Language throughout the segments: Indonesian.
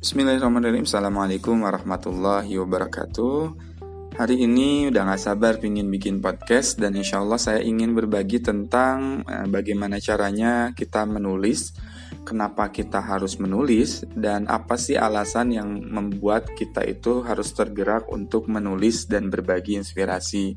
Bismillahirrahmanirrahim. Assalamualaikum warahmatullahi wabarakatuh. Hari ini udah gak sabar ingin bikin podcast Dan insya Allah saya ingin berbagi tentang eh, bagaimana caranya kita menulis Kenapa kita harus menulis Dan apa sih alasan yang membuat kita itu harus tergerak untuk menulis dan berbagi inspirasi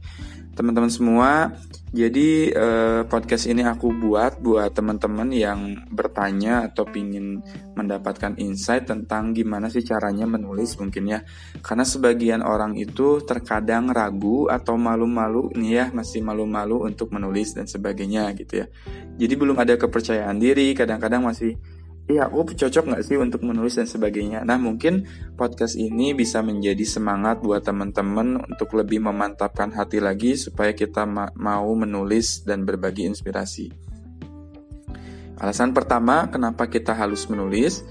Teman-teman semua jadi eh, podcast ini aku buat buat teman-teman yang bertanya atau ingin mendapatkan insight tentang gimana sih caranya menulis mungkin ya. Karena sebagian orang itu terkadang ragu atau malu-malu nih ya, masih malu-malu untuk menulis dan sebagainya gitu ya. Jadi belum ada kepercayaan diri, kadang-kadang masih iya aku cocok nggak sih untuk menulis dan sebagainya. Nah mungkin podcast ini bisa menjadi semangat buat teman-teman untuk lebih memantapkan hati lagi supaya kita ma mau menulis dan berbagi inspirasi. Alasan pertama kenapa kita harus menulis,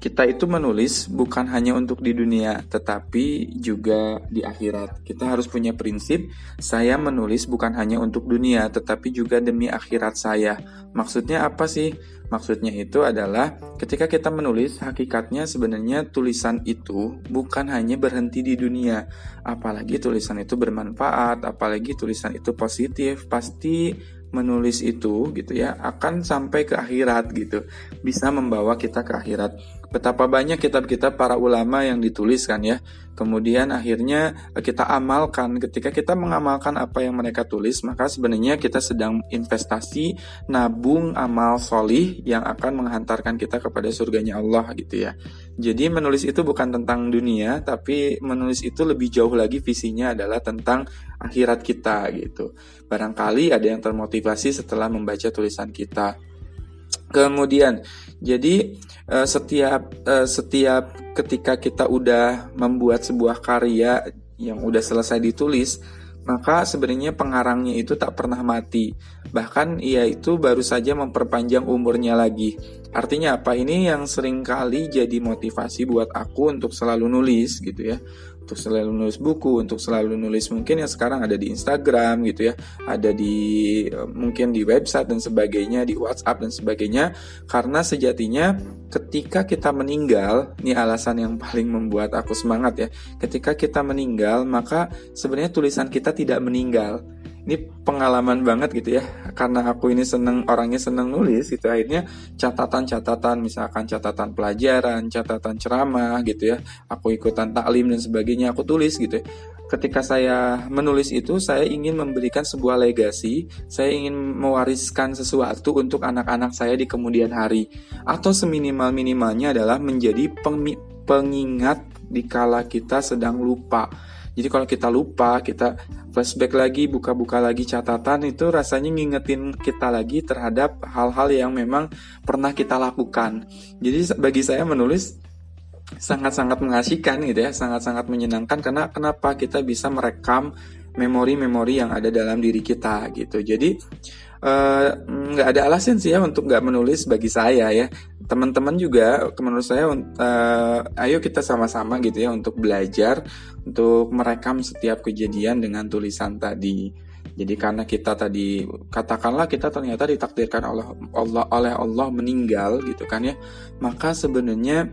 kita itu menulis bukan hanya untuk di dunia, tetapi juga di akhirat. Kita harus punya prinsip, saya menulis bukan hanya untuk dunia, tetapi juga demi akhirat saya. Maksudnya apa sih? Maksudnya itu adalah ketika kita menulis, hakikatnya sebenarnya tulisan itu bukan hanya berhenti di dunia. Apalagi tulisan itu bermanfaat, apalagi tulisan itu positif, pasti menulis itu gitu ya akan sampai ke akhirat gitu. Bisa membawa kita ke akhirat. Betapa banyak kitab-kitab para ulama yang dituliskan ya. Kemudian akhirnya kita amalkan. Ketika kita mengamalkan apa yang mereka tulis maka sebenarnya kita sedang investasi nabung amal solih yang akan menghantarkan kita kepada surganya Allah gitu ya jadi menulis itu bukan tentang dunia tapi menulis itu lebih jauh lagi visinya adalah tentang akhirat kita gitu. Barangkali ada yang termotivasi setelah membaca tulisan kita. Kemudian, jadi uh, setiap uh, setiap ketika kita udah membuat sebuah karya yang udah selesai ditulis, maka sebenarnya pengarangnya itu tak pernah mati. Bahkan ia itu baru saja memperpanjang umurnya lagi. Artinya apa? Ini yang sering kali jadi motivasi buat aku untuk selalu nulis gitu ya untuk selalu nulis buku, untuk selalu nulis mungkin yang sekarang ada di Instagram gitu ya, ada di eh, mungkin di website dan sebagainya, di WhatsApp dan sebagainya. Karena sejatinya ketika kita meninggal, ini alasan yang paling membuat aku semangat ya. Ketika kita meninggal, maka sebenarnya tulisan kita tidak meninggal ini pengalaman banget gitu ya. Karena aku ini seneng orangnya seneng nulis gitu. Akhirnya catatan-catatan misalkan catatan pelajaran catatan ceramah gitu ya. Aku ikutan taklim dan sebagainya aku tulis gitu ya. ketika saya menulis itu saya ingin memberikan sebuah legasi. Saya ingin mewariskan sesuatu untuk anak-anak saya di kemudian hari. Atau seminimal minimalnya adalah menjadi pengingat di kala kita sedang lupa jadi kalau kita lupa, kita flashback lagi, buka-buka lagi catatan itu rasanya ngingetin kita lagi terhadap hal-hal yang memang pernah kita lakukan. Jadi bagi saya menulis sangat-sangat mengasihkan gitu ya, sangat-sangat menyenangkan karena kenapa kita bisa merekam memori-memori yang ada dalam diri kita gitu. Jadi nggak uh, ada alasan sih ya untuk nggak menulis bagi saya ya teman-teman juga menurut saya uh, ayo kita sama-sama gitu ya untuk belajar untuk merekam setiap kejadian dengan tulisan tadi. Jadi karena kita tadi katakanlah kita ternyata ditakdirkan oleh Allah oleh Allah meninggal gitu kan ya, maka sebenarnya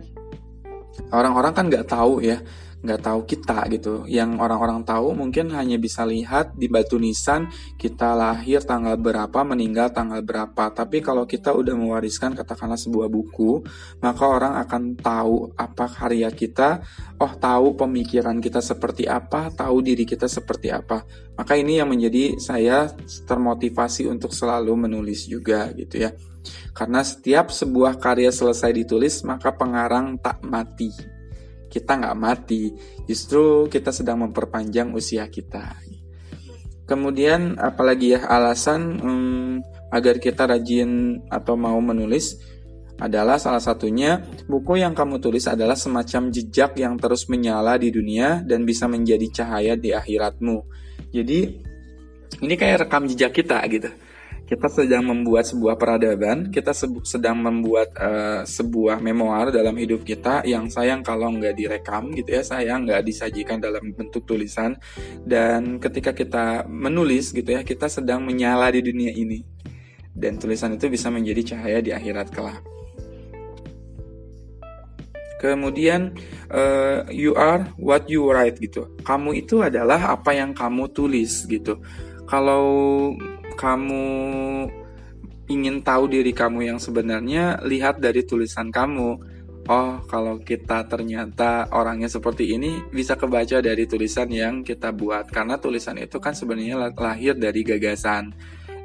orang-orang kan nggak tahu ya nggak tahu kita gitu. Yang orang-orang tahu mungkin hanya bisa lihat di batu nisan kita lahir tanggal berapa, meninggal tanggal berapa. Tapi kalau kita udah mewariskan katakanlah sebuah buku, maka orang akan tahu apa karya kita, oh tahu pemikiran kita seperti apa, tahu diri kita seperti apa. Maka ini yang menjadi saya termotivasi untuk selalu menulis juga gitu ya. Karena setiap sebuah karya selesai ditulis, maka pengarang tak mati kita nggak mati, justru kita sedang memperpanjang usia kita. Kemudian apalagi ya alasan hmm, agar kita rajin atau mau menulis adalah salah satunya buku yang kamu tulis adalah semacam jejak yang terus menyala di dunia dan bisa menjadi cahaya di akhiratmu. Jadi ini kayak rekam jejak kita gitu kita sedang membuat sebuah peradaban, kita sedang membuat uh, sebuah memoir dalam hidup kita yang sayang kalau nggak direkam gitu ya, sayang nggak disajikan dalam bentuk tulisan. Dan ketika kita menulis gitu ya, kita sedang menyala di dunia ini. Dan tulisan itu bisa menjadi cahaya di akhirat kelak. Kemudian uh, you are what you write gitu. Kamu itu adalah apa yang kamu tulis gitu. Kalau kamu ingin tahu diri kamu yang sebenarnya, lihat dari tulisan kamu. Oh kalau kita ternyata orangnya seperti ini bisa kebaca dari tulisan yang kita buat. Karena tulisan itu kan sebenarnya lahir dari gagasan.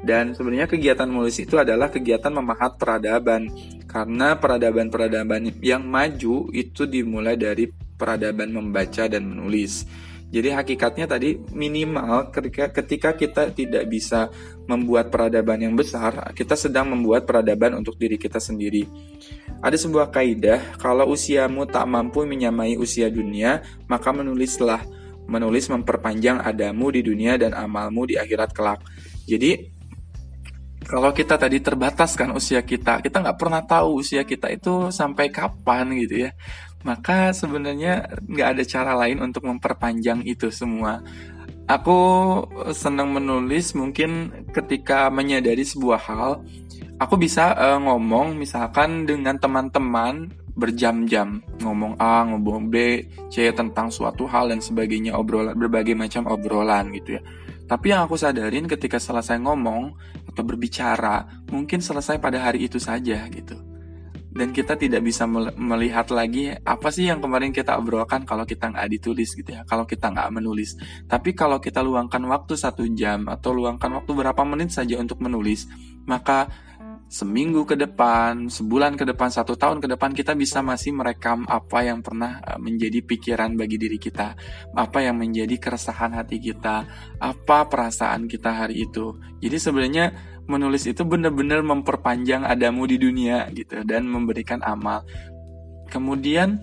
Dan sebenarnya kegiatan menulis itu adalah kegiatan memahat peradaban. Karena peradaban-peradaban yang maju itu dimulai dari peradaban membaca dan menulis. Jadi hakikatnya tadi minimal ketika, ketika kita tidak bisa membuat peradaban yang besar, kita sedang membuat peradaban untuk diri kita sendiri. Ada sebuah kaidah, kalau usiamu tak mampu menyamai usia dunia, maka menulislah. Menulis memperpanjang adamu di dunia dan amalmu di akhirat kelak. Jadi kalau kita tadi terbatas kan usia kita, kita nggak pernah tahu usia kita itu sampai kapan gitu ya maka sebenarnya nggak ada cara lain untuk memperpanjang itu semua. Aku senang menulis mungkin ketika menyadari sebuah hal, aku bisa uh, ngomong misalkan dengan teman-teman berjam-jam ngomong A, ngomong B, C tentang suatu hal dan sebagainya obrolan berbagai macam obrolan gitu ya. Tapi yang aku sadarin ketika selesai ngomong atau berbicara, mungkin selesai pada hari itu saja gitu dan kita tidak bisa melihat lagi apa sih yang kemarin kita obrolkan kalau kita nggak ditulis gitu ya kalau kita nggak menulis tapi kalau kita luangkan waktu satu jam atau luangkan waktu berapa menit saja untuk menulis maka seminggu ke depan, sebulan ke depan, satu tahun ke depan kita bisa masih merekam apa yang pernah eh, menjadi pikiran bagi diri kita, apa yang menjadi keresahan hati kita, apa perasaan kita hari itu. Jadi sebenarnya menulis itu benar-benar memperpanjang adamu di dunia gitu dan memberikan amal. Kemudian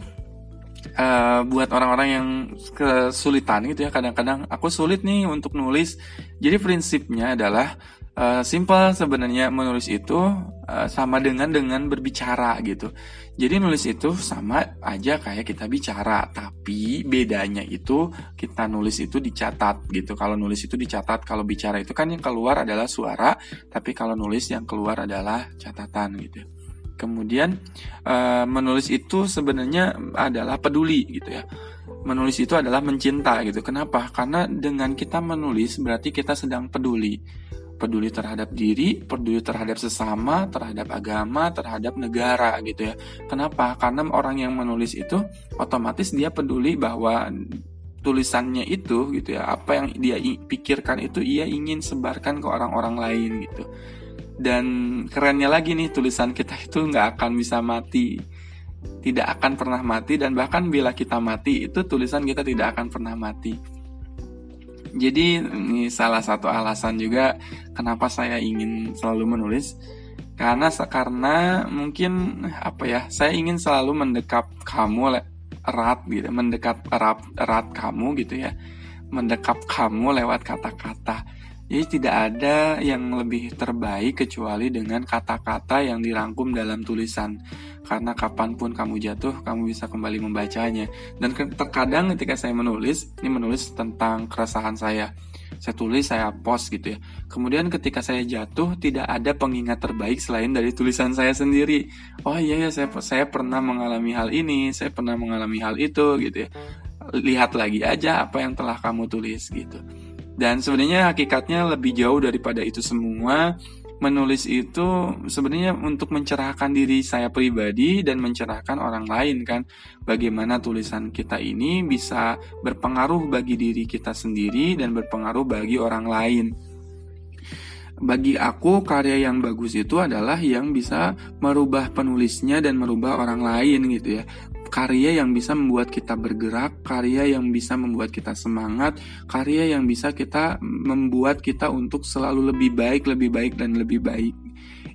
uh, buat orang-orang yang kesulitan gitu ya kadang-kadang aku sulit nih untuk nulis. Jadi prinsipnya adalah uh, simple sebenarnya menulis itu uh, sama dengan dengan berbicara gitu. Jadi nulis itu sama aja kayak kita bicara, tapi bedanya itu kita nulis itu dicatat gitu. Kalau nulis itu dicatat, kalau bicara itu kan yang keluar adalah suara, tapi kalau nulis yang keluar adalah catatan gitu. Kemudian uh, menulis itu sebenarnya adalah peduli gitu ya. Menulis itu adalah mencinta gitu. Kenapa? Karena dengan kita menulis berarti kita sedang peduli peduli terhadap diri, peduli terhadap sesama, terhadap agama, terhadap negara gitu ya. Kenapa? Karena orang yang menulis itu otomatis dia peduli bahwa tulisannya itu gitu ya, apa yang dia pikirkan itu ia ingin sebarkan ke orang-orang lain gitu. Dan kerennya lagi nih tulisan kita itu nggak akan bisa mati. Tidak akan pernah mati dan bahkan bila kita mati itu tulisan kita tidak akan pernah mati. Jadi ini salah satu alasan juga kenapa saya ingin selalu menulis. Karena karena mungkin apa ya saya ingin selalu mendekap kamu erat gitu mendekat erat erat kamu gitu ya. Mendekap kamu lewat kata-kata jadi tidak ada yang lebih terbaik kecuali dengan kata-kata yang dirangkum dalam tulisan karena kapan pun kamu jatuh, kamu bisa kembali membacanya. Dan terkadang ketika saya menulis, ini menulis tentang keresahan saya. Saya tulis, saya post gitu ya. Kemudian ketika saya jatuh, tidak ada pengingat terbaik selain dari tulisan saya sendiri. Oh iya ya, saya, saya pernah mengalami hal ini, saya pernah mengalami hal itu gitu ya. Lihat lagi aja apa yang telah kamu tulis gitu. Dan sebenarnya hakikatnya lebih jauh daripada itu semua. Menulis itu sebenarnya untuk mencerahkan diri saya pribadi dan mencerahkan orang lain kan. Bagaimana tulisan kita ini bisa berpengaruh bagi diri kita sendiri dan berpengaruh bagi orang lain. Bagi aku karya yang bagus itu adalah yang bisa merubah penulisnya dan merubah orang lain gitu ya karya yang bisa membuat kita bergerak, karya yang bisa membuat kita semangat, karya yang bisa kita membuat kita untuk selalu lebih baik, lebih baik dan lebih baik.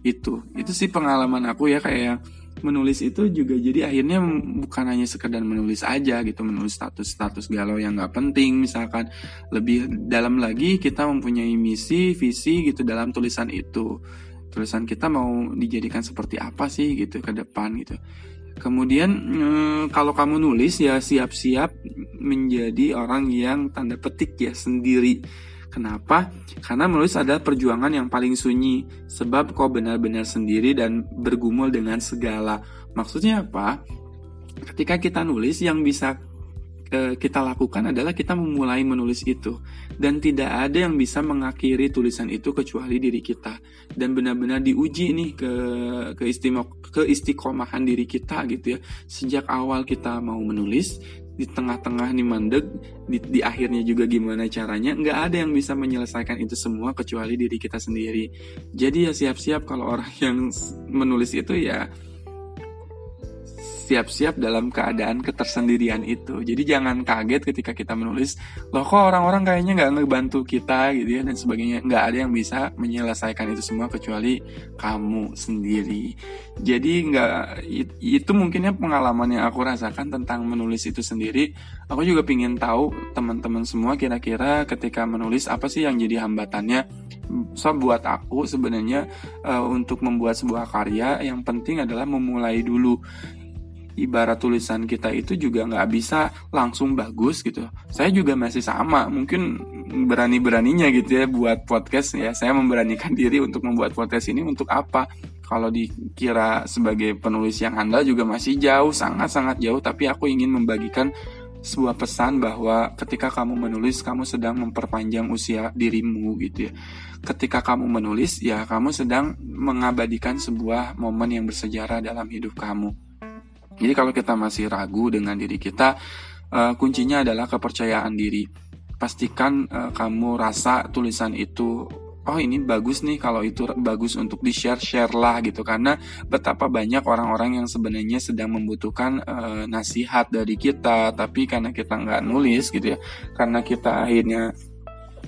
Itu, itu sih pengalaman aku ya kayak menulis itu juga. Jadi akhirnya bukan hanya sekedar menulis aja gitu menulis status-status galau yang nggak penting. Misalkan lebih dalam lagi kita mempunyai misi visi gitu dalam tulisan itu. Tulisan kita mau dijadikan seperti apa sih gitu ke depan gitu Kemudian eh, kalau kamu nulis ya siap-siap menjadi orang yang tanda petik ya sendiri. Kenapa? Karena menulis adalah perjuangan yang paling sunyi, sebab kau benar-benar sendiri dan bergumul dengan segala. Maksudnya apa? ketika kita nulis yang bisa kita lakukan adalah kita memulai menulis itu. Dan tidak ada yang bisa mengakhiri tulisan itu kecuali diri kita. Dan benar-benar diuji nih ke ke ke istiqomahan diri kita gitu ya. Sejak awal kita mau menulis di tengah-tengah nih mandek di, di akhirnya juga gimana caranya nggak ada yang bisa menyelesaikan itu semua kecuali diri kita sendiri. Jadi ya siap-siap kalau orang yang menulis itu ya siap-siap dalam keadaan ketersendirian itu. Jadi jangan kaget ketika kita menulis, loh kok orang-orang kayaknya nggak ngebantu kita gitu ya dan sebagainya. Nggak ada yang bisa menyelesaikan itu semua kecuali kamu sendiri. Jadi nggak itu mungkinnya pengalaman yang aku rasakan tentang menulis itu sendiri. Aku juga pingin tahu teman-teman semua kira-kira ketika menulis apa sih yang jadi hambatannya. So buat aku sebenarnya uh, untuk membuat sebuah karya yang penting adalah memulai dulu ibarat tulisan kita itu juga nggak bisa langsung bagus gitu. Saya juga masih sama, mungkin berani-beraninya gitu ya buat podcast ya. Saya memberanikan diri untuk membuat podcast ini untuk apa? Kalau dikira sebagai penulis yang handal juga masih jauh, sangat-sangat jauh. Tapi aku ingin membagikan sebuah pesan bahwa ketika kamu menulis kamu sedang memperpanjang usia dirimu gitu ya. Ketika kamu menulis ya kamu sedang mengabadikan sebuah momen yang bersejarah dalam hidup kamu. Jadi kalau kita masih ragu dengan diri kita, uh, kuncinya adalah kepercayaan diri. Pastikan uh, kamu rasa tulisan itu oh ini bagus nih kalau itu bagus untuk di share share lah gitu karena betapa banyak orang-orang yang sebenarnya sedang membutuhkan uh, nasihat dari kita tapi karena kita nggak nulis gitu ya karena kita akhirnya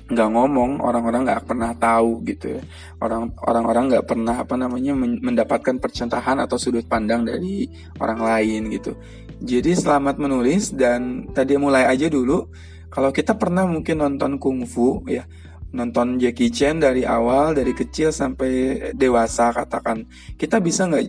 nggak ngomong orang-orang nggak pernah tahu gitu ya. Orang orang-orang nggak pernah apa namanya mendapatkan percontohan atau sudut pandang dari orang lain gitu. Jadi selamat menulis dan tadi mulai aja dulu. Kalau kita pernah mungkin nonton kungfu ya nonton Jackie Chan dari awal dari kecil sampai dewasa katakan kita bisa nggak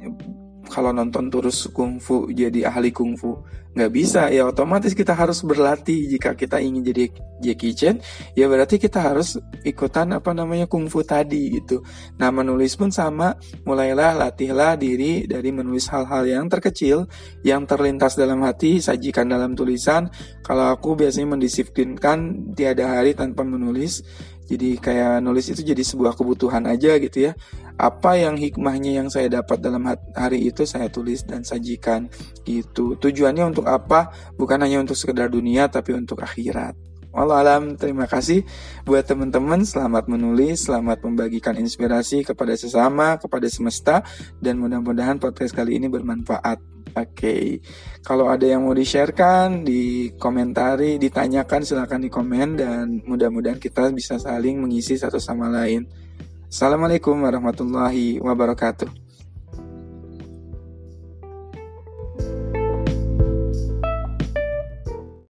kalau nonton terus kungfu jadi ahli kungfu nggak bisa. Ya otomatis kita harus berlatih. Jika kita ingin jadi Jackie Chan ya berarti kita harus ikutan apa namanya kungfu tadi gitu. Nah menulis pun sama. Mulailah latihlah diri dari menulis hal-hal yang terkecil yang terlintas dalam hati sajikan dalam tulisan. Kalau aku biasanya mendisiplinkan tiada hari tanpa menulis jadi kayak nulis itu jadi sebuah kebutuhan aja gitu ya. Apa yang hikmahnya yang saya dapat dalam hari itu saya tulis dan sajikan gitu. Tujuannya untuk apa? Bukan hanya untuk sekedar dunia tapi untuk akhirat. Wallahualam, terima kasih buat teman-teman. Selamat menulis, selamat membagikan inspirasi kepada sesama, kepada semesta, dan mudah-mudahan podcast kali ini bermanfaat. Oke, kalau ada yang mau di-sharekan, dikomentari, ditanyakan silahkan di komen dan mudah-mudahan kita bisa saling mengisi satu sama lain. Assalamualaikum warahmatullahi wabarakatuh.